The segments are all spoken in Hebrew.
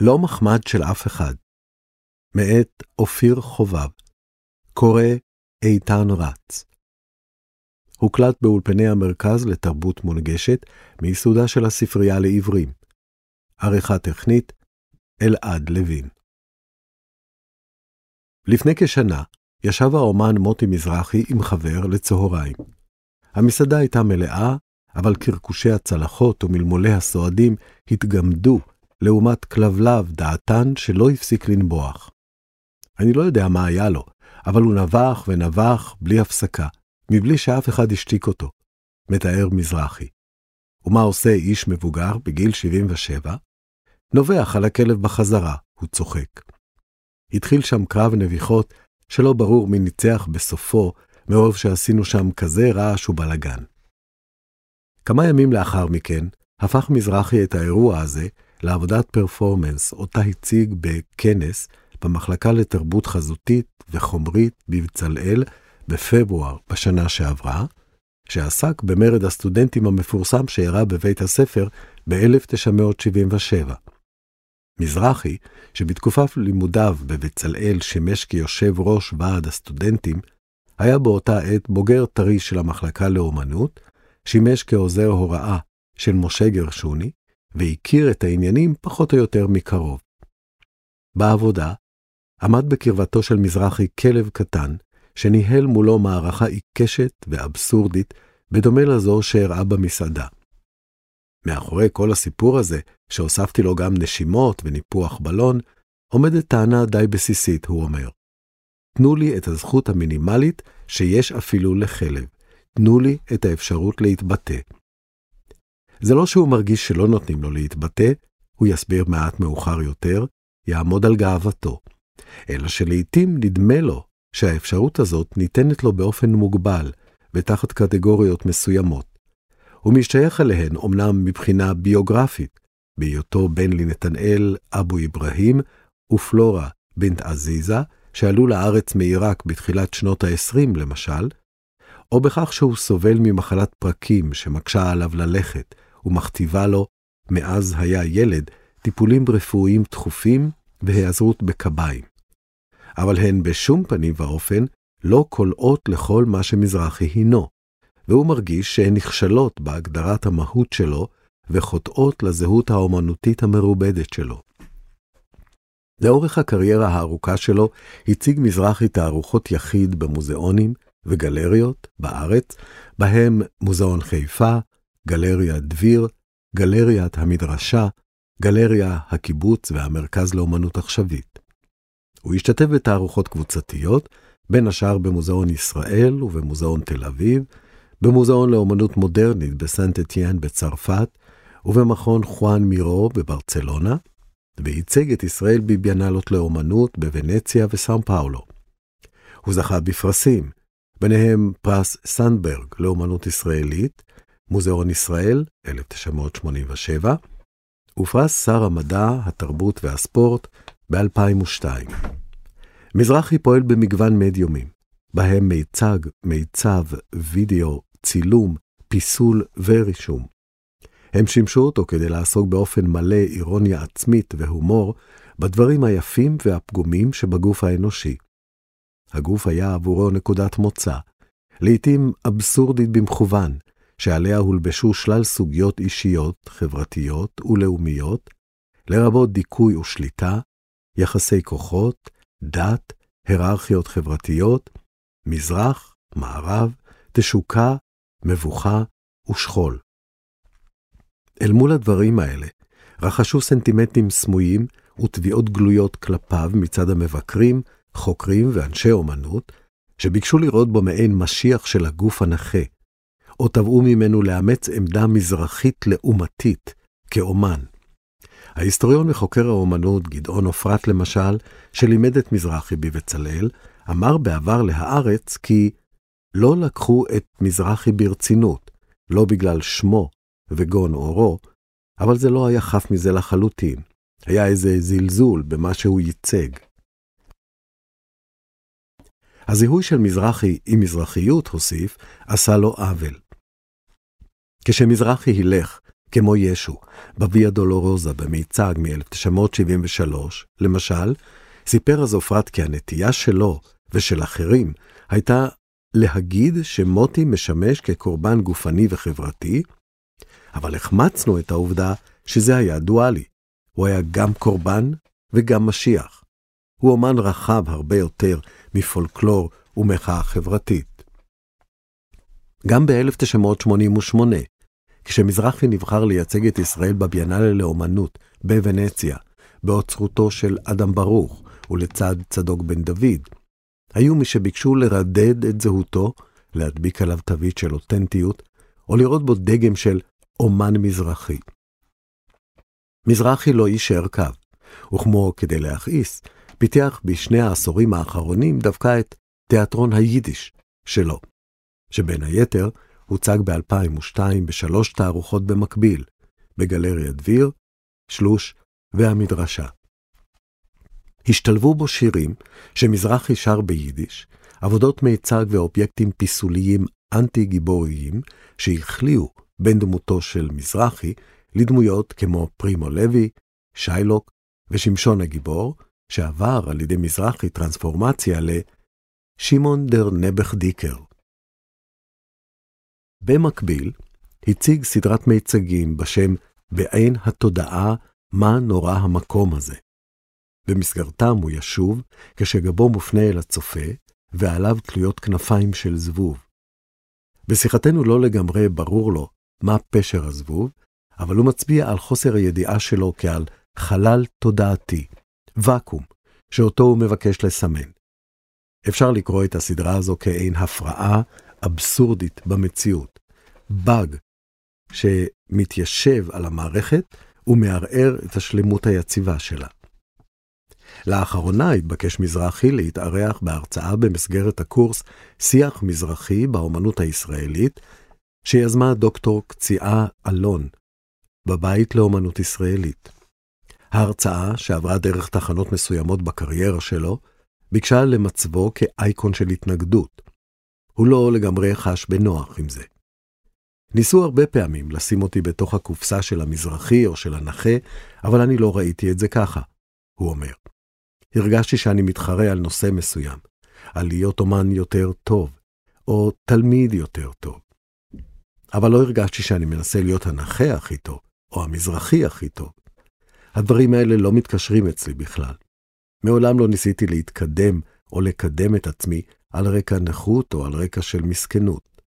לא מחמד של אף אחד. מאת אופיר חובב. קורא איתן רץ. הוקלט באולפני המרכז לתרבות מונגשת מיסודה של הספרייה לעברים. עריכה טכנית אלעד לוין. לפני כשנה ישב האומן מוטי מזרחי עם חבר לצהריים. המסעדה הייתה מלאה, אבל קרקושי הצלחות ומלמולי הסועדים התגמדו לעומת כלבלב דעתן שלא הפסיק לנבוח. אני לא יודע מה היה לו, אבל הוא נבח ונבח בלי הפסקה, מבלי שאף אחד השתיק אותו, מתאר מזרחי. ומה עושה איש מבוגר בגיל 77? נובח על הכלב בחזרה, הוא צוחק. התחיל שם קרב נביחות שלא ברור מי ניצח בסופו, מרוב שעשינו שם כזה רעש ובלגן. כמה ימים לאחר מכן, הפך מזרחי את האירוע הזה לעבודת פרפורמנס, אותה הציג בכנס במחלקה לתרבות חזותית וחומרית בבצלאל בפברואר בשנה שעברה, שעסק במרד הסטודנטים המפורסם שאירע בבית הספר ב-1977. מזרחי, שבתקופת לימודיו בבצלאל שימש כיושב ראש ועד הסטודנטים, היה באותה עת בוגר טרי של המחלקה לאומנות, שימש כעוזר הוראה של משה גרשוני, והכיר את העניינים פחות או יותר מקרוב. בעבודה, עמד בקרבתו של מזרחי כלב קטן, שניהל מולו מערכה עיקשת ואבסורדית, בדומה לזו שאירעה במסעדה. מאחורי כל הסיפור הזה, שהוספתי לו גם נשימות וניפוח בלון, עומדת טענה די בסיסית, הוא אומר. תנו לי את הזכות המינימלית שיש אפילו לכלב. תנו לי את האפשרות להתבטא. זה לא שהוא מרגיש שלא נותנים לו להתבטא, הוא יסביר מעט מאוחר יותר, יעמוד על גאוותו. אלא שלעיתים נדמה לו שהאפשרות הזאת ניתנת לו באופן מוגבל, ותחת קטגוריות מסוימות. הוא משתייך אליהן אומנם מבחינה ביוגרפית, בהיותו בן לנתנאל אבו אברהים ופלורה בנט עזיזה, שעלו לארץ מעיראק בתחילת שנות ה-20 למשל, או בכך שהוא סובל ממחלת פרקים שמקשה עליו ללכת, ומכתיבה לו, מאז היה ילד, טיפולים רפואיים תכופים והיעזרות בקביים. אבל הן בשום פנים ואופן לא קולעות לכל מה שמזרחי הינו, והוא מרגיש שהן נכשלות בהגדרת המהות שלו וחוטאות לזהות האומנותית המרובדת שלו. לאורך הקריירה הארוכה שלו הציג מזרחי תערוכות יחיד במוזיאונים וגלריות בארץ, בהם מוזיאון חיפה, גלריה דביר, גלריית המדרשה, גלריה הקיבוץ והמרכז לאומנות עכשווית. הוא השתתף בתערוכות קבוצתיות, בין השאר במוזיאון ישראל ובמוזיאון תל אביב, במוזיאון לאומנות מודרנית בסנט אתיאן בצרפת, ובמכון חואן מירו בברצלונה, וייצג את ישראל בביאנלות לאומנות בוונציה וסאו פאולו. הוא זכה בפרסים, ביניהם פרס סנדברג לאומנות ישראלית, מוזיאון ישראל, 1987, ופרס שר המדע, התרבות והספורט ב-2002. מזרחי פועל במגוון מדיומים, בהם מיצג, מיצב, וידאו, צילום, פיסול ורישום. הם שימשו אותו כדי לעסוק באופן מלא אירוניה עצמית והומור בדברים היפים והפגומים שבגוף האנושי. הגוף היה עבורו נקודת מוצא, לעתים אבסורדית במכוון, שעליה הולבשו שלל סוגיות אישיות, חברתיות ולאומיות, לרבות דיכוי ושליטה, יחסי כוחות, דת, היררכיות חברתיות, מזרח, מערב, תשוקה, מבוכה ושכול. אל מול הדברים האלה, רכשו סנטימנטים סמויים ותביעות גלויות כלפיו מצד המבקרים, חוקרים ואנשי אומנות, שביקשו לראות בו מעין משיח של הגוף הנכה, או תבעו ממנו לאמץ עמדה מזרחית לעומתית, כאומן. ההיסטוריון וחוקר האומנות גדעון עופרת למשל, שלימד את מזרחי בבצלאל, אמר בעבר להארץ כי לא לקחו את מזרחי ברצינות, לא בגלל שמו וגון אורו, אבל זה לא היה חף מזה לחלוטין. היה איזה זלזול במה שהוא ייצג. הזיהוי של מזרחי עם מזרחיות, הוסיף, עשה לו עוול. כשמזרחי הילך, כמו ישו, בוויה דולורוזה במיצג מ-1973, למשל, סיפר הזופרט כי הנטייה שלו ושל אחרים הייתה להגיד שמוטי משמש כקורבן גופני וחברתי, אבל החמצנו את העובדה שזה היה דואלי. הוא היה גם קורבן וגם משיח. הוא אומן רחב הרבה יותר מפולקלור ומחאה חברתית. גם ב-1988, כשמזרחי נבחר לייצג את ישראל בביאנלה לאומנות בוונציה, בעוצרותו של אדם ברוך ולצד צדוק בן דוד, היו מי שביקשו לרדד את זהותו, להדביק עליו תווית של אותנטיות, או לראות בו דגם של אומן מזרחי. מזרחי לא יישאר קו, וכמו כדי להכעיס, פיתח בשני העשורים האחרונים דווקא את תיאטרון היידיש שלו, שבין היתר הוצג ב-2002 בשלוש תערוכות במקביל, בגלריה דביר, שלוש והמדרשה. השתלבו בו שירים שמזרחי שר ביידיש, עבודות מיצג ואובייקטים פיסוליים אנטי-גיבוריים שהחליאו בין דמותו של מזרחי לדמויות כמו פרימו לוי, שיילוק ושמשון הגיבור, שעבר על ידי מזרחי טרנספורמציה לשמעון דר נבך דיקר. במקביל, הציג סדרת מיצגים בשם בעין התודעה מה נורא המקום הזה. במסגרתם הוא ישוב כשגבו מופנה אל הצופה, ועליו תלויות כנפיים של זבוב. בשיחתנו לא לגמרי ברור לו מה פשר הזבוב, אבל הוא מצביע על חוסר הידיעה שלו כעל חלל תודעתי, ואקום, שאותו הוא מבקש לסמן. אפשר לקרוא את הסדרה הזו כעין הפרעה אבסורדית במציאות, באג שמתיישב על המערכת ומערער את השלמות היציבה שלה. לאחרונה התבקש מזרחי להתארח בהרצאה במסגרת הקורס שיח מזרחי באומנות הישראלית, שיזמה דוקטור קציעה אלון, בבית לאומנות ישראלית. ההרצאה, שעברה דרך תחנות מסוימות בקריירה שלו, ביקשה למצבו כאייקון של התנגדות. הוא לא לגמרי חש בנוח עם זה. ניסו הרבה פעמים לשים אותי בתוך הקופסה של המזרחי או של הנכה, אבל אני לא ראיתי את זה ככה, הוא אומר. הרגשתי שאני מתחרה על נושא מסוים, על להיות אומן יותר טוב, או תלמיד יותר טוב. אבל לא הרגשתי שאני מנסה להיות הנכה הכי טוב, או המזרחי הכי טוב. הדברים האלה לא מתקשרים אצלי בכלל. מעולם לא ניסיתי להתקדם או לקדם את עצמי על רקע נכות או על רקע של מסכנות.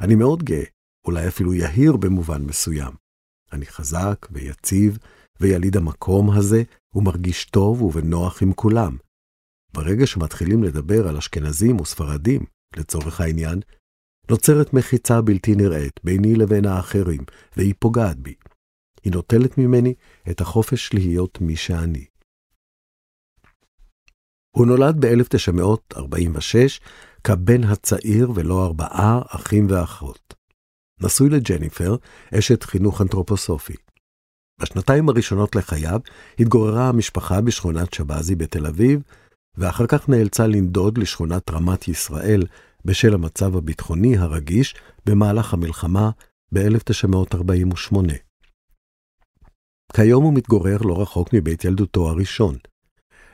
אני מאוד גאה, אולי אפילו יהיר במובן מסוים. אני חזק ויציב, ויליד המקום הזה, הוא מרגיש טוב ובנוח עם כולם. ברגע שמתחילים לדבר על אשכנזים וספרדים, לצורך העניין, נוצרת מחיצה בלתי נראית ביני לבין האחרים, והיא פוגעת בי. היא נוטלת ממני את החופש להיות מי שאני. הוא נולד ב-1946 כבן הצעיר ולא ארבעה אחים ואחות. נשוי לג'ניפר, אשת חינוך אנתרופוסופי. בשנתיים הראשונות לחייו התגוררה המשפחה בשכונת שבזי בתל אביב, ואחר כך נאלצה לנדוד לשכונת רמת ישראל בשל המצב הביטחוני הרגיש במהלך המלחמה ב-1948. כיום הוא מתגורר לא רחוק מבית ילדותו הראשון.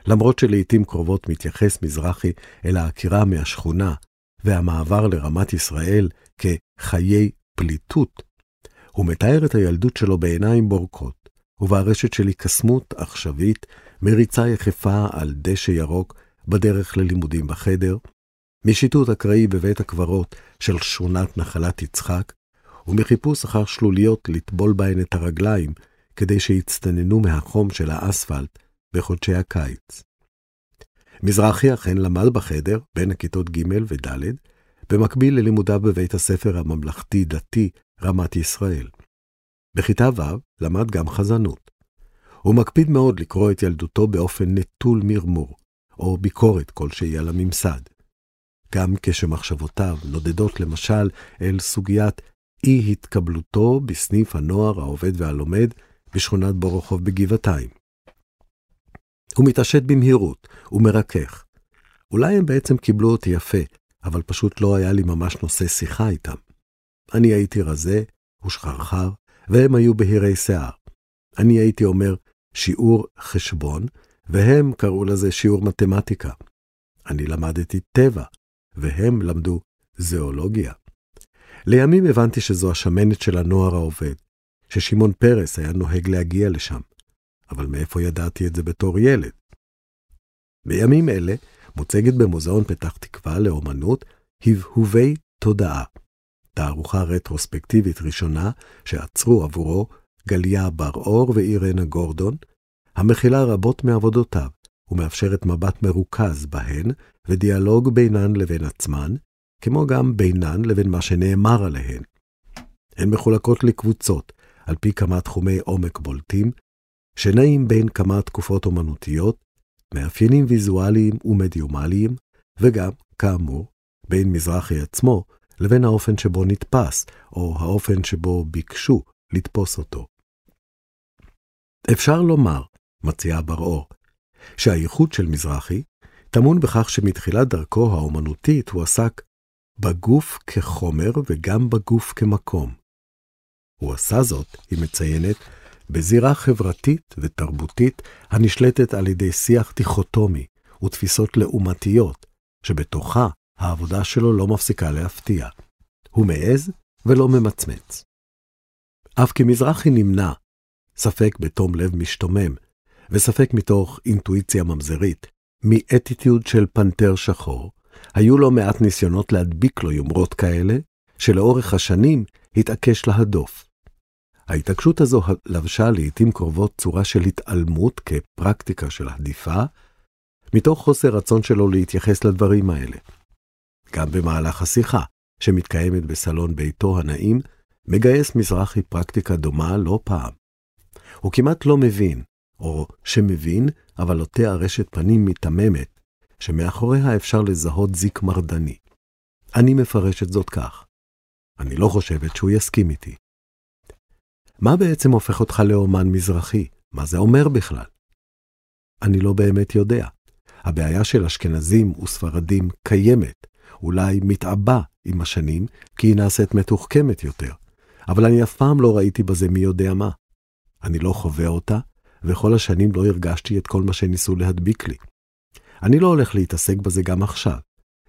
למרות שלעיתים קרובות מתייחס מזרחי אל העקירה מהשכונה והמעבר לרמת ישראל כחיי פליטות, הוא מתאר את הילדות שלו בעיניים בורקות, ובארשת של קסמות עכשווית, מריצה יחפה על דשא ירוק בדרך ללימודים בחדר, משיטוט אקראי בבית הקברות של שכונת נחלת יצחק, ומחיפוש אחר שלוליות לטבול בהן את הרגליים, כדי שיצטננו מהחום של האספלט בחודשי הקיץ. מזרחי אכן למד בחדר, בין הכיתות ג' וד', במקביל ללימודיו בבית הספר הממלכתי-דתי רמת ישראל. בכיתה ו' למד גם חזנות. הוא מקפיד מאוד לקרוא את ילדותו באופן נטול מרמור, או ביקורת כלשהי על הממסד. גם כשמחשבותיו נודדות למשל אל סוגיית אי-התקבלותו בסניף הנוער העובד והלומד בשכונת בורוכוב בגבעתיים. הוא מתעשת במהירות ומרכך. אולי הם בעצם קיבלו אותי יפה, אבל פשוט לא היה לי ממש נושא שיחה איתם. אני הייתי רזה ושחרחר, והם היו בהירי שיער. אני הייתי אומר שיעור חשבון, והם קראו לזה שיעור מתמטיקה. אני למדתי טבע, והם למדו זואולוגיה. לימים הבנתי שזו השמנת של הנוער העובד, ששמעון פרס היה נוהג להגיע לשם, אבל מאיפה ידעתי את זה בתור ילד? בימים אלה מוצגת במוזיאון פתח תקווה לאומנות הבהובי תודעה, תערוכה רטרוספקטיבית ראשונה שעצרו עבורו גליה בר-אור ואירנה גורדון, המכילה רבות מעבודותיו ומאפשרת מבט מרוכז בהן ודיאלוג בינן לבין עצמן, כמו גם בינן לבין מה שנאמר עליהן. הן מחולקות לקבוצות, על פי כמה תחומי עומק בולטים, שנעים בין כמה תקופות אומנותיות, מאפיינים ויזואליים ומדיומליים, וגם, כאמור, בין מזרחי עצמו לבין האופן שבו נתפס, או האופן שבו ביקשו לתפוס אותו. אפשר לומר, מציעה בר-אור, שהייחוד של מזרחי טמון בכך שמתחילת דרכו האומנותית הוא עסק בגוף כחומר וגם בגוף כמקום. הוא עשה זאת, היא מציינת, בזירה חברתית ותרבותית הנשלטת על ידי שיח דיכוטומי ותפיסות לעומתיות, שבתוכה העבודה שלו לא מפסיקה להפתיע. הוא מעז ולא ממצמץ. אף כמזרחי נמנע, ספק בתום לב משתומם, וספק מתוך אינטואיציה ממזרית, מאטיטיוד של פנתר שחור, היו לו מעט ניסיונות להדביק לו יומרות כאלה, שלאורך השנים התעקש להדוף. ההתעקשות הזו לבשה לעתים קרובות צורה של התעלמות כפרקטיקה של הדיפה, מתוך חוסר רצון שלו להתייחס לדברים האלה. גם במהלך השיחה, שמתקיימת בסלון ביתו הנעים, מגייס מזרחי פרקטיקה דומה לא פעם. הוא כמעט לא מבין, או שמבין, אבל עוטה ארשת פנים מיתממת, שמאחוריה אפשר לזהות זיק מרדני. אני מפרש את זאת כך. אני לא חושבת שהוא יסכים איתי. מה בעצם הופך אותך לאומן מזרחי? מה זה אומר בכלל? אני לא באמת יודע. הבעיה של אשכנזים וספרדים קיימת, אולי מתעבה עם השנים, כי היא נעשית מתוחכמת יותר, אבל אני אף פעם לא ראיתי בזה מי יודע מה. אני לא חווה אותה, וכל השנים לא הרגשתי את כל מה שניסו להדביק לי. אני לא הולך להתעסק בזה גם עכשיו,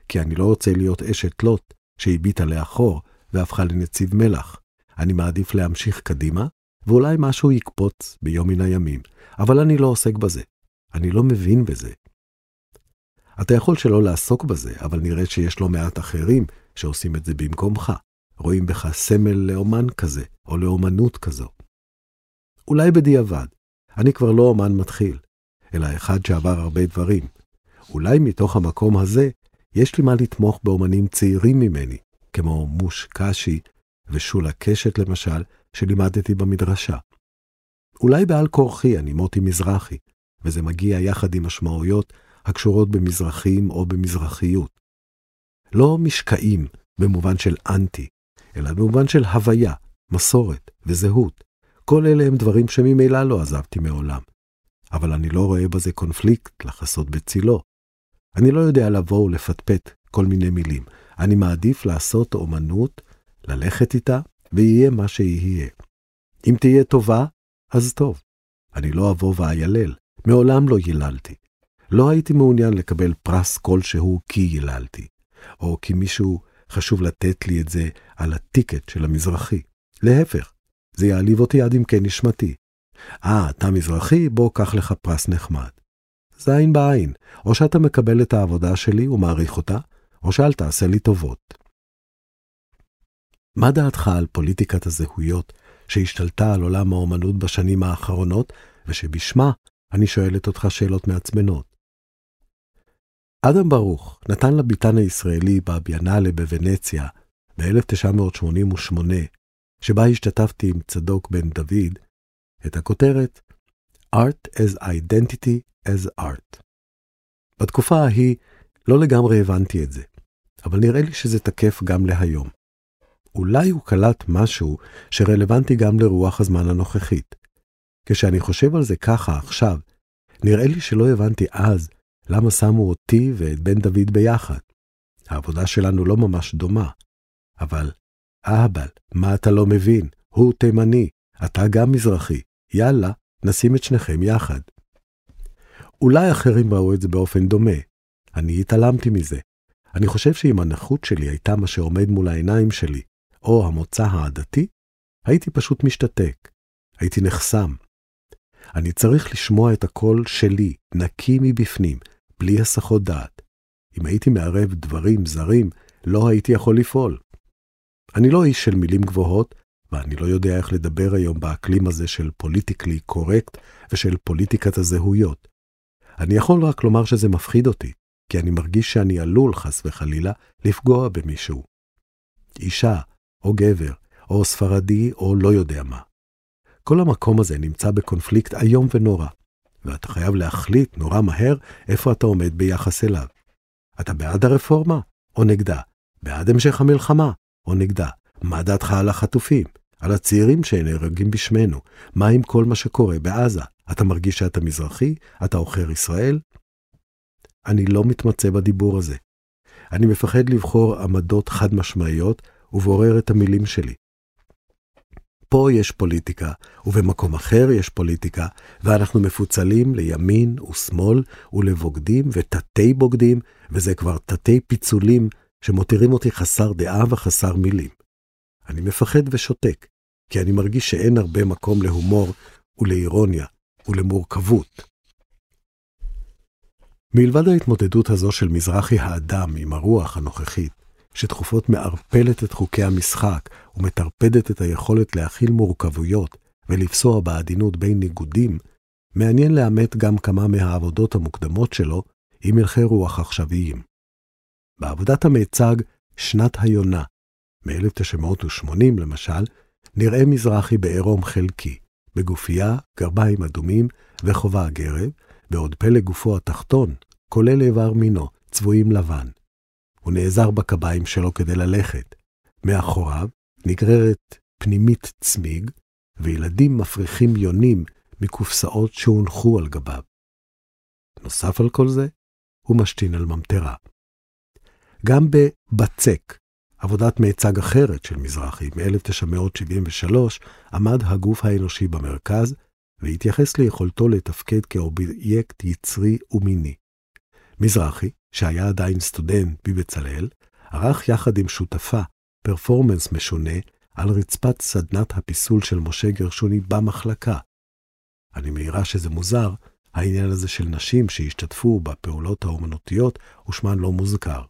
כי אני לא רוצה להיות אשת לוט שהביטה לאחור והפכה לנציב מלח. אני מעדיף להמשיך קדימה, ואולי משהו יקפוץ ביום מן הימים, אבל אני לא עוסק בזה. אני לא מבין בזה. אתה יכול שלא לעסוק בזה, אבל נראה שיש לא מעט אחרים שעושים את זה במקומך. רואים בך סמל לאומן כזה, או לאומנות כזו. אולי בדיעבד, אני כבר לא אומן מתחיל, אלא אחד שעבר הרבה דברים. אולי מתוך המקום הזה, יש לי מה לתמוך באומנים צעירים ממני, כמו מוש קשי ושולה קשת למשל, שלימדתי במדרשה. אולי בעל כורחי אני מוטי מזרחי, וזה מגיע יחד עם משמעויות הקשורות במזרחים או במזרחיות. לא משקעים במובן של אנטי, אלא במובן של הוויה, מסורת וזהות. כל אלה הם דברים שממילא לא עזבתי מעולם. אבל אני לא רואה בזה קונפליקט לחסות בצילו. אני לא יודע לבוא ולפטפט כל מיני מילים. אני מעדיף לעשות אומנות, ללכת איתה, ויהיה מה שיהיה. אם תהיה טובה, אז טוב. אני לא אבוא ואיילל, מעולם לא ייללתי. לא הייתי מעוניין לקבל פרס כלשהו כי ייללתי, או כי מישהו חשוב לתת לי את זה על הטיקט של המזרחי. להפך, זה יעליב אותי עד עמקי נשמתי. אה, אתה מזרחי, בוא קח לך פרס נחמד. זה עין בעין, או שאתה מקבל את העבודה שלי ומעריך אותה, או שאל תעשה לי טובות. מה דעתך על פוליטיקת הזהויות שהשתלטה על עולם האומנות בשנים האחרונות, ושבשמה אני שואלת אותך שאלות מעצבנות? אדם ברוך נתן לביתן הישראלי בביאנלה בוונציה ב-1988, שבה השתתפתי עם צדוק בן דוד, את הכותרת Art as Identity as Art. בתקופה ההיא לא לגמרי הבנתי את זה, אבל נראה לי שזה תקף גם להיום. אולי הוא קלט משהו שרלוונטי גם לרוח הזמן הנוכחית. כשאני חושב על זה ככה עכשיו, נראה לי שלא הבנתי אז למה שמו אותי ואת בן דוד ביחד. העבודה שלנו לא ממש דומה. אבל, אהבל, מה אתה לא מבין? הוא תימני, אתה גם מזרחי, יאללה, נשים את שניכם יחד. אולי אחרים ראו את זה באופן דומה. אני התעלמתי מזה. אני חושב שאם הנכות שלי הייתה מה שעומד מול העיניים שלי, או המוצא העדתי, הייתי פשוט משתתק. הייתי נחסם. אני צריך לשמוע את הקול שלי, נקי מבפנים, בלי הסחות דעת. אם הייתי מערב דברים זרים, לא הייתי יכול לפעול. אני לא איש של מילים גבוהות, ואני לא יודע איך לדבר היום באקלים הזה של פוליטיקלי קורקט ושל פוליטיקת הזהויות. אני יכול רק לומר שזה מפחיד אותי, כי אני מרגיש שאני עלול, חס וחלילה, לפגוע במישהו. אישה, או גבר, או ספרדי, או לא יודע מה. כל המקום הזה נמצא בקונפליקט איום ונורא, ואתה חייב להחליט נורא מהר איפה אתה עומד ביחס אליו. אתה בעד הרפורמה, או נגדה? בעד המשך המלחמה, או נגדה? מה דעתך על החטופים? על הצעירים שנהרגים בשמנו? מה עם כל מה שקורה בעזה? אתה מרגיש שאתה מזרחי? אתה עוכר ישראל? אני לא מתמצא בדיבור הזה. אני מפחד לבחור עמדות חד משמעיות ובורר את המילים שלי. פה יש פוליטיקה, ובמקום אחר יש פוליטיקה, ואנחנו מפוצלים לימין ושמאל, ולבוגדים ותתי בוגדים, וזה כבר תתי פיצולים שמותירים אותי חסר דעה וחסר מילים. אני מפחד ושותק, כי אני מרגיש שאין הרבה מקום להומור ולאירוניה ולמורכבות. מלבד ההתמודדות הזו של מזרחי האדם עם הרוח הנוכחית, שתכופות מערפלת את חוקי המשחק ומטרפדת את היכולת להכיל מורכבויות ולפסוע בעדינות בין ניגודים, מעניין לאמת גם כמה מהעבודות המוקדמות שלו עם הלכי רוח עכשוויים. בעבודת המיצג "שנת היונה", מ-1980 למשל, נראה מזרחי בעירום חלקי, בגופייה, גרביים אדומים וחובה הגרב, בעוד פלא גופו התחתון, כולל איבר מינו, צבועים לבן. הוא נעזר בקביים שלו כדי ללכת. מאחוריו נגררת פנימית צמיג, וילדים מפריחים יונים מקופסאות שהונחו על גביו. נוסף על כל זה, הוא משתין על ממטרה. גם בבצק, עבודת מיצג אחרת של מזרחי מ-1973, עמד הגוף האנושי במרכז, והתייחס ליכולתו לתפקד כאובייקט יצרי ומיני. מזרחי, שהיה עדיין סטודנט בבצלאל, ערך יחד עם שותפה פרפורמנס משונה על רצפת סדנת הפיסול של משה גרשוני במחלקה. אני מעירה שזה מוזר, העניין הזה של נשים שהשתתפו בפעולות האומנותיות ושמן לא מוזכר.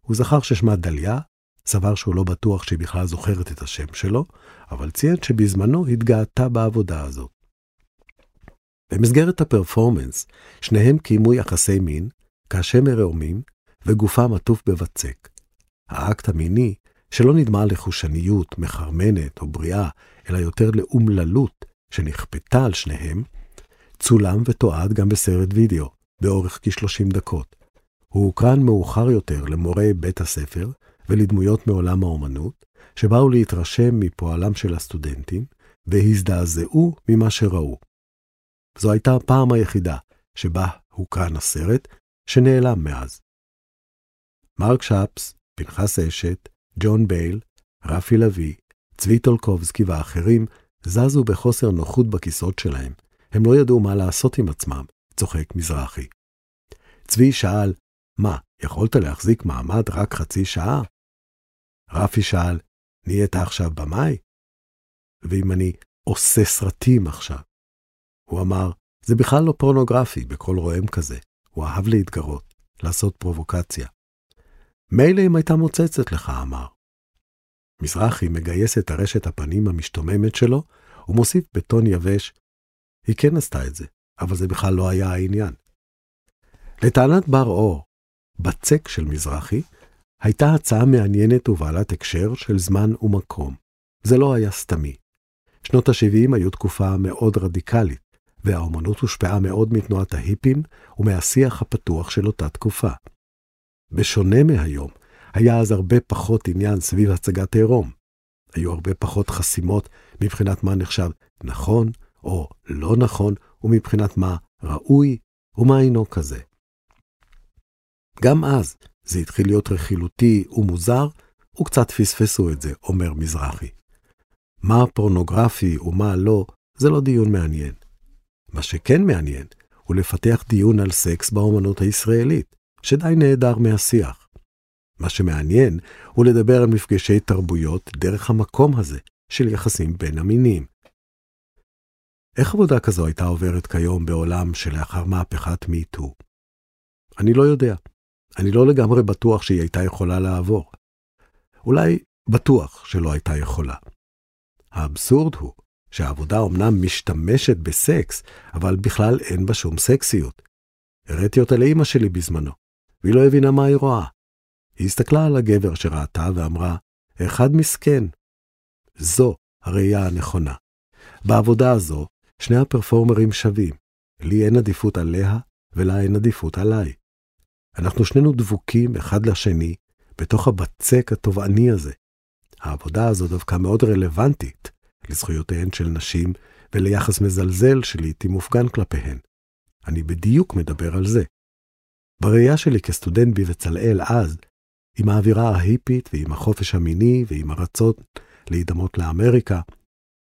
הוא זכר ששמה דליה, סבר שהוא לא בטוח שהיא בכלל זוכרת את השם שלו, אבל ציין שבזמנו התגאתה בעבודה הזאת. במסגרת הפרפורמנס, שניהם קיימו יחסי מין, כאשר מרעומים, וגופם עטוף בבצק. האקט המיני, שלא נדמה לחושניות, מחרמנת או בריאה, אלא יותר לאומללות, שנכפתה על שניהם, צולם ותועד גם בסרט וידאו, באורך כ-30 דקות. הוא הוקרן מאוחר יותר למורי בית הספר ולדמויות מעולם האומנות, שבאו להתרשם מפועלם של הסטודנטים, והזדעזעו ממה שראו. זו הייתה הפעם היחידה שבה הוקרן הסרט, שנעלם מאז. מרק שפס, פנחס אשת, ג'ון בייל, רפי לביא, צבי טולקובסקי ואחרים זזו בחוסר נוחות בכיסאות שלהם. הם לא ידעו מה לעשות עם עצמם, צוחק מזרחי. צבי שאל, מה, יכולת להחזיק מעמד רק חצי שעה? רפי שאל, נהיית עכשיו במאי? ואם אני עושה סרטים עכשיו? הוא אמר, זה בכלל לא פורנוגרפי בקול רועם כזה. הוא אהב להתגרות, לעשות פרובוקציה. מילא אם הייתה מוצצת לך, אמר. מזרחי מגייס את הרשת הפנים המשתוממת שלו, ומוסיף בטון יבש, היא כן עשתה את זה, אבל זה בכלל לא היה העניין. לטענת בר אור, בצק של מזרחי, הייתה הצעה מעניינת ובעלת הקשר של זמן ומקום. זה לא היה סתמי. שנות ה-70 היו תקופה מאוד רדיקלית, והאומנות הושפעה מאוד מתנועת ההיפים ומהשיח הפתוח של אותה תקופה. בשונה מהיום, היה אז הרבה פחות עניין סביב הצגת עירום. היו הרבה פחות חסימות מבחינת מה נחשב נכון או לא נכון, ומבחינת מה ראוי ומה אינו כזה. גם אז זה התחיל להיות רכילותי ומוזר, וקצת פספסו את זה, אומר מזרחי. מה פורנוגרפי ומה לא, זה לא דיון מעניין. מה שכן מעניין, הוא לפתח דיון על סקס באומנות הישראלית, שדי נעדר מהשיח. מה שמעניין הוא לדבר על מפגשי תרבויות דרך המקום הזה של יחסים בין המינים. איך עבודה כזו הייתה עוברת כיום בעולם שלאחר מהפכת מיטו? אני לא יודע. אני לא לגמרי בטוח שהיא הייתה יכולה לעבור. אולי בטוח שלא הייתה יכולה. האבסורד הוא שהעבודה אומנם משתמשת בסקס, אבל בכלל אין בה שום סקסיות. הראיתי אותה לאימא שלי בזמנו, והיא לא הבינה מה היא רואה. היא הסתכלה על הגבר שראתה ואמרה, אחד מסכן. זו הראייה הנכונה. בעבודה הזו, שני הפרפורמרים שווים. לי אין עדיפות עליה, ולה אין עדיפות עליי. אנחנו שנינו דבוקים אחד לשני בתוך הבצק התובעני הזה. העבודה הזו דווקא מאוד רלוונטית לזכויותיהן של נשים וליחס מזלזל שלעיתים מופגן כלפיהן. אני בדיוק מדבר על זה. בראייה שלי כסטודנט בבצלאל אז, עם האווירה ההיפית ועם החופש המיני ועם הרצון להידמות לאמריקה,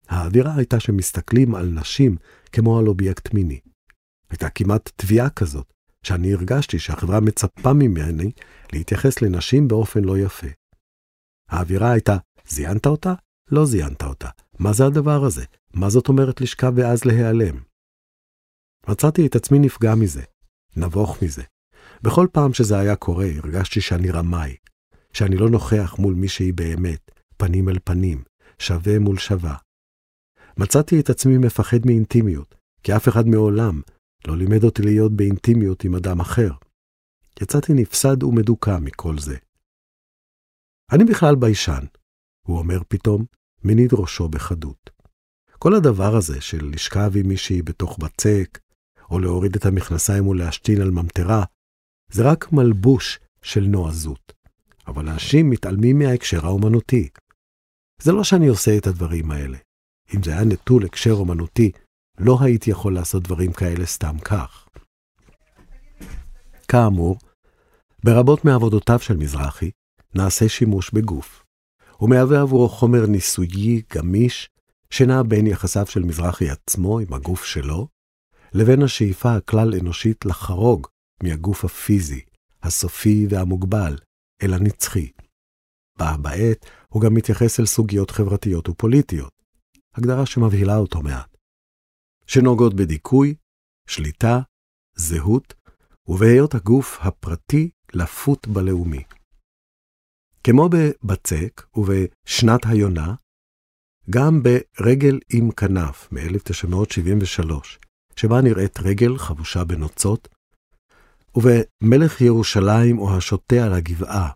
האווירה הייתה שמסתכלים על נשים כמו על אובייקט מיני. הייתה כמעט תביעה כזאת, שאני הרגשתי שהחברה מצפה ממני להתייחס לנשים באופן לא יפה. האווירה הייתה, זיינת אותה? לא זיינת אותה. מה זה הדבר הזה? מה זאת אומרת לשכב ואז להיעלם? מצאתי את עצמי נפגע מזה, נבוך מזה. בכל פעם שזה היה קורה, הרגשתי שאני רמאי, שאני לא נוכח מול מי שהיא באמת, פנים אל פנים, שווה מול שווה. מצאתי את עצמי מפחד מאינטימיות, כי אף אחד מעולם לא לימד אותי להיות באינטימיות עם אדם אחר. יצאתי נפסד ומדוכא מכל זה. אני בכלל ביישן, הוא אומר פתאום, מניד ראשו בחדות. כל הדבר הזה של לשכב עם מישהי בתוך בצק, או להוריד את המכנסיים ולהשתין על ממטרה, זה רק מלבוש של נועזות. אבל אנשים מתעלמים מההקשר האומנותי. זה לא שאני עושה את הדברים האלה. אם זה היה נטול הקשר אומנותי, לא הייתי יכול לעשות דברים כאלה סתם כך. כאמור, ברבות מעבודותיו של מזרחי נעשה שימוש בגוף. הוא מהווה עבורו חומר ניסויי גמיש, שנע בין יחסיו של מזרחי עצמו עם הגוף שלו, לבין השאיפה הכלל אנושית לחרוג מהגוף הפיזי, הסופי והמוגבל, אל הנצחי. בה בעת הוא גם מתייחס אל סוגיות חברתיות ופוליטיות, הגדרה שמבהילה אותו מעט. שנוגעות בדיכוי, שליטה, זהות, ובהיות הגוף הפרטי לפות בלאומי. כמו בבצק ובשנת היונה, גם ברגל עם כנף מ-1973, שבה נראית רגל חבושה בנוצות, ובמלך ירושלים או השוטה על הגבעה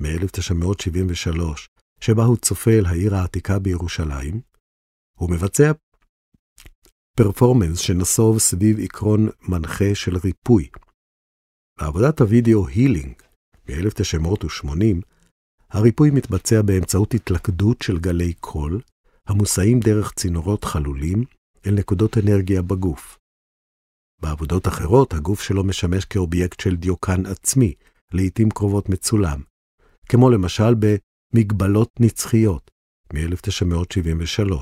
מ-1973, שבה הוא צופה אל העיר העתיקה בירושלים, הוא מבצע פרפורמנס שנסוב סביב עקרון מנחה של ריפוי. בעבודת הווידאו הילינג מ-1980, הריפוי מתבצע באמצעות התלכדות של גלי קול, המוסעים דרך צינורות חלולים אל נקודות אנרגיה בגוף. בעבודות אחרות, הגוף שלו משמש כאובייקט של דיוקן עצמי, לעתים קרובות מצולם, כמו למשל במגבלות נצחיות מ-1973,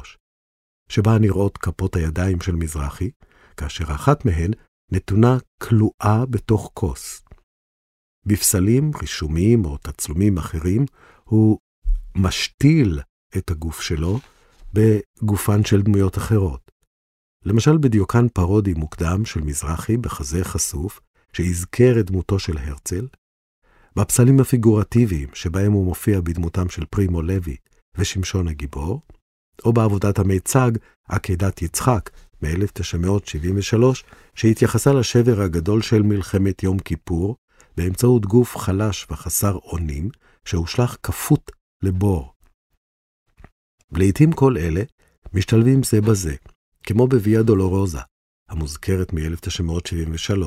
שבה נראות כפות הידיים של מזרחי, כאשר אחת מהן נתונה כלואה בתוך כוס. בפסלים רישומיים או תצלומים אחרים, הוא משתיל את הגוף שלו בגופן של דמויות אחרות. למשל בדיוקן פרודי מוקדם של מזרחי בחזה חשוף, שיזכר את דמותו של הרצל, בפסלים הפיגורטיביים שבהם הוא מופיע בדמותם של פרימו לוי ושמשון הגיבור, או בעבודת המיצג עקדת יצחק מ-1973, שהתייחסה לשבר הגדול של מלחמת יום כיפור, באמצעות גוף חלש וחסר אונים, שהושלך כפות לבור. לעתים כל אלה משתלבים זה בזה, כמו בוויה דולורוזה, המוזכרת מ-1973,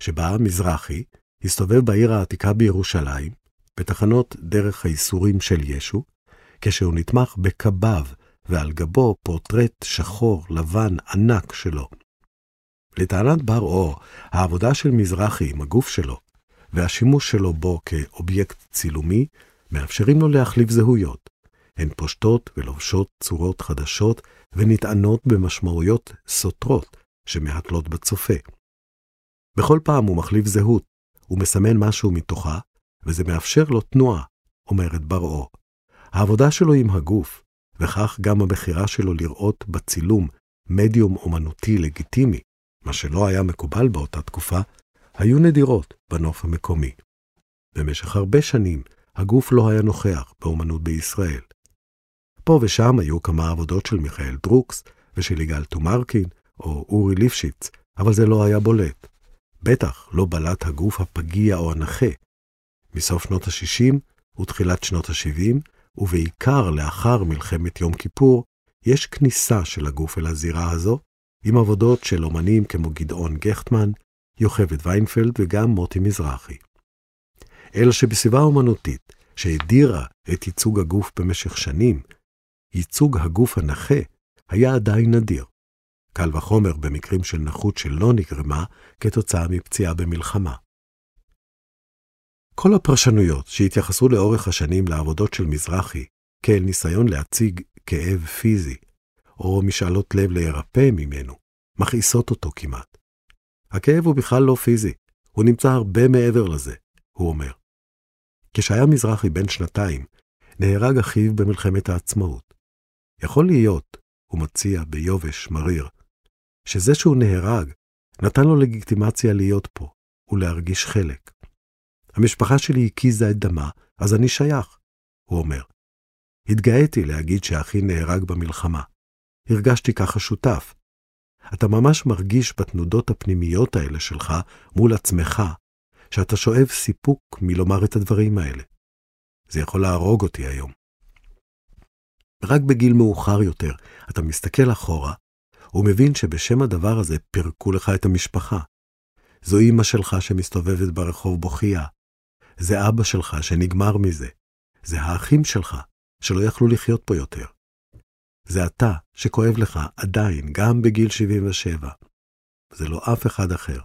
שבה מזרחי הסתובב בעיר העתיקה בירושלים, בתחנות דרך הייסורים של ישו, כשהוא נתמך בקביו ועל גבו פורטרט שחור לבן ענק שלו. לטענת בר אור, העבודה של מזרחי עם הגוף שלו והשימוש שלו בו כאובייקט צילומי מאפשרים לו להחליף זהויות. הן פושטות ולובשות צורות חדשות ונטענות במשמעויות סותרות שמהתלות בצופה. בכל פעם הוא מחליף זהות, הוא מסמן משהו מתוכה, וזה מאפשר לו תנועה, אומרת בר-אור. העבודה שלו עם הגוף, וכך גם הבחירה שלו לראות בצילום מדיום אומנותי לגיטימי, מה שלא היה מקובל באותה תקופה, היו נדירות בנוף המקומי. במשך הרבה שנים הגוף לא היה נוכח באומנות בישראל. פה ושם היו כמה עבודות של מיכאל דרוקס ושל יגאל טומרקין או אורי ליפשיץ, אבל זה לא היה בולט. בטח לא בלט הגוף הפגיע או הנכה. מסוף שנות ה-60 ותחילת שנות ה-70, ובעיקר לאחר מלחמת יום כיפור, יש כניסה של הגוף אל הזירה הזו, עם עבודות של אומנים כמו גדעון גכטמן, יוכבד ויינפלד וגם מוטי מזרחי. אלא שבסביבה אומנותית, שהדירה את ייצוג הגוף במשך שנים, ייצוג הגוף הנכה היה עדיין נדיר. קל וחומר במקרים של נכות שלא נגרמה כתוצאה מפציעה במלחמה. כל הפרשנויות שהתייחסו לאורך השנים לעבודות של מזרחי כאל ניסיון להציג כאב פיזי, או משאלות לב להירפא ממנו, מכעיסות אותו כמעט. הכאב הוא בכלל לא פיזי, הוא נמצא הרבה מעבר לזה, הוא אומר. כשהיה מזרחי בן שנתיים, נהרג אחיו במלחמת העצמאות. יכול להיות, הוא מציע ביובש מריר, שזה שהוא נהרג נתן לו לגיטימציה להיות פה ולהרגיש חלק. המשפחה שלי הקיזה את דמה, אז אני שייך, הוא אומר. התגאיתי להגיד שאחי נהרג במלחמה. הרגשתי ככה שותף. אתה ממש מרגיש בתנודות הפנימיות האלה שלך מול עצמך, שאתה שואב סיפוק מלומר את הדברים האלה. זה יכול להרוג אותי היום. רק בגיל מאוחר יותר אתה מסתכל אחורה ומבין שבשם הדבר הזה פירקו לך את המשפחה. זו אמא שלך שמסתובבת ברחוב בוכייה. זה אבא שלך שנגמר מזה. זה האחים שלך שלא יכלו לחיות פה יותר. זה אתה שכואב לך עדיין, גם בגיל 77. זה לא אף אחד אחר.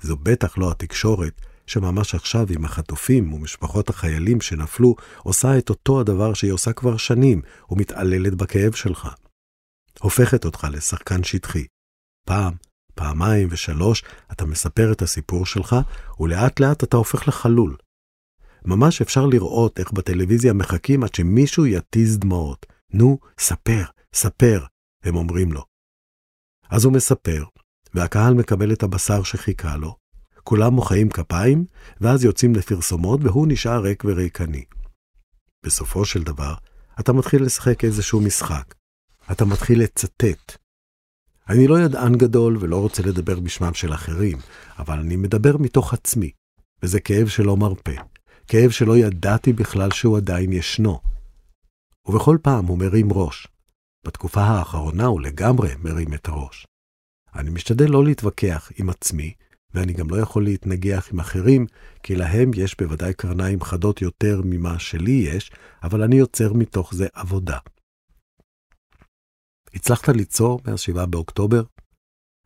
זו בטח לא התקשורת שממש עכשיו עם החטופים ומשפחות החיילים שנפלו, עושה את אותו הדבר שהיא עושה כבר שנים, ומתעללת בכאב שלך. הופכת אותך לשחקן שטחי. פעם, פעמיים ושלוש אתה מספר את הסיפור שלך, ולאט לאט אתה הופך לחלול. ממש אפשר לראות איך בטלוויזיה מחכים עד שמישהו יתיז דמעות. נו, ספר, ספר, הם אומרים לו. אז הוא מספר, והקהל מקבל את הבשר שחיכה לו, כולם מוחאים כפיים, ואז יוצאים לפרסומות, והוא נשאר ריק וריקני. בסופו של דבר, אתה מתחיל לשחק איזשהו משחק. אתה מתחיל לצטט. אני לא ידען גדול ולא רוצה לדבר בשמם של אחרים, אבל אני מדבר מתוך עצמי, וזה כאב שלא מרפא. כאב שלא ידעתי בכלל שהוא עדיין ישנו. ובכל פעם הוא מרים ראש. בתקופה האחרונה הוא לגמרי מרים את הראש. אני משתדל לא להתווכח עם עצמי, ואני גם לא יכול להתנגח עם אחרים, כי להם יש בוודאי קרניים חדות יותר ממה שלי יש, אבל אני יוצר מתוך זה עבודה. הצלחת ליצור מאז 7 באוקטובר?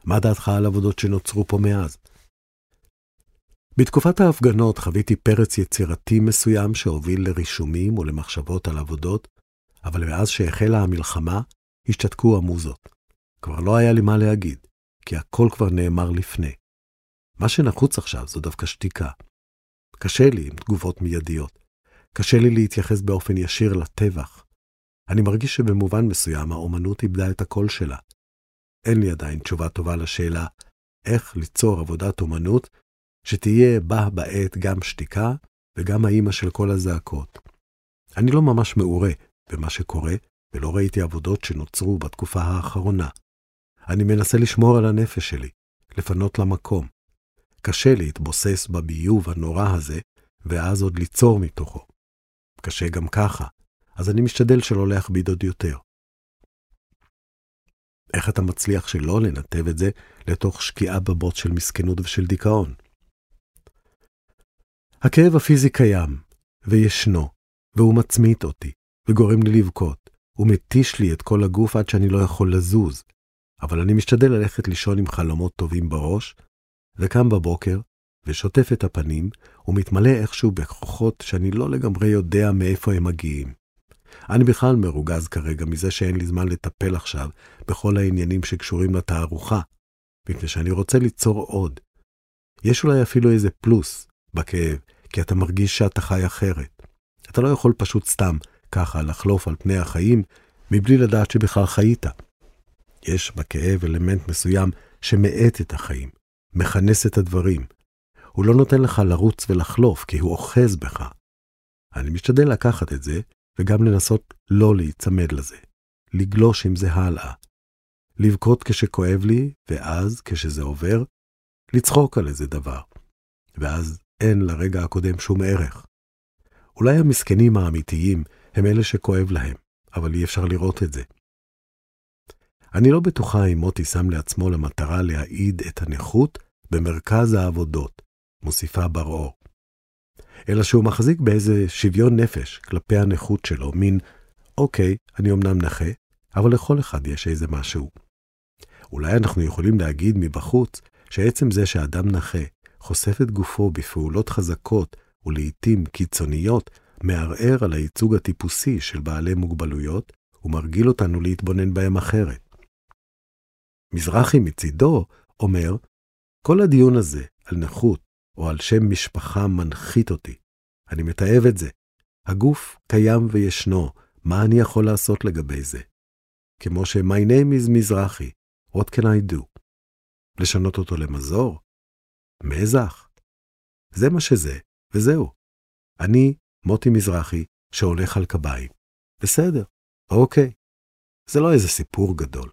מה דעתך על עבודות שנוצרו פה מאז? בתקופת ההפגנות חוויתי פרץ יצירתי מסוים שהוביל לרישומים ולמחשבות על עבודות, אבל מאז שהחלה המלחמה, השתתקו המוזות. כבר לא היה לי מה להגיד, כי הכל כבר נאמר לפני. מה שנחוץ עכשיו זו דווקא שתיקה. קשה לי עם תגובות מיידיות. קשה לי להתייחס באופן ישיר לטבח. אני מרגיש שבמובן מסוים האומנות איבדה את הקול שלה. אין לי עדיין תשובה טובה לשאלה איך ליצור עבודת אומנות שתהיה בה בעת גם שתיקה וגם האימא של כל הזעקות. אני לא ממש מעורה במה שקורה, ולא ראיתי עבודות שנוצרו בתקופה האחרונה. אני מנסה לשמור על הנפש שלי, לפנות לה מקום. קשה להתבוסס בביוב הנורא הזה, ואז עוד ליצור מתוכו. קשה גם ככה, אז אני משתדל שלא להכביד עוד יותר. איך אתה מצליח שלא לנתב את זה לתוך שקיעה בבוט של מסכנות ושל דיכאון? הכאב הפיזי קיים, וישנו, והוא מצמית אותי, וגורם לי לבכות, ומתיש לי את כל הגוף עד שאני לא יכול לזוז, אבל אני משתדל ללכת לישון עם חלומות טובים בראש, וקם בבוקר, ושוטף את הפנים, ומתמלא איכשהו בכוחות שאני לא לגמרי יודע מאיפה הם מגיעים. אני בכלל מרוגז כרגע מזה שאין לי זמן לטפל עכשיו בכל העניינים שקשורים לתערוכה, מפני שאני רוצה ליצור עוד. יש אולי אפילו איזה פלוס בכאב, כי אתה מרגיש שאתה חי אחרת. אתה לא יכול פשוט סתם ככה לחלוף על פני החיים מבלי לדעת שבכלל חיית. יש בכאב אלמנט מסוים שמאט את החיים, מכנס את הדברים. הוא לא נותן לך לרוץ ולחלוף, כי הוא אוחז בך. אני משתדל לקחת את זה, וגם לנסות לא להיצמד לזה. לגלוש עם זה הלאה. לבכות כשכואב לי, ואז, כשזה עובר, לצחוק על איזה דבר. ואז אין לרגע הקודם שום ערך. אולי המסכנים האמיתיים הם אלה שכואב להם, אבל אי אפשר לראות את זה. אני לא בטוחה אם מוטי שם לעצמו למטרה להעיד את הנכות במרכז העבודות, מוסיפה בר-אור. אלא שהוא מחזיק באיזה שוויון נפש כלפי הנכות שלו, מין, אוקיי, אני אמנם נכה, אבל לכל אחד יש איזה משהו. אולי אנחנו יכולים להגיד מבחוץ שעצם זה שאדם נכה חושף את גופו בפעולות חזקות ולעיתים קיצוניות, מערער על הייצוג הטיפוסי של בעלי מוגבלויות ומרגיל אותנו להתבונן בהם אחרת. מזרחי מצידו אומר, כל הדיון הזה על נכות או על שם משפחה מנחית אותי. אני מתעב את זה. הגוף קיים וישנו, מה אני יכול לעשות לגבי זה? כמו ש-My name is מזרחי, what can I do? לשנות אותו למזור? מזח? זה מה שזה, וזהו. אני מוטי מזרחי שהולך על קביים. בסדר, אוקיי. זה לא איזה סיפור גדול.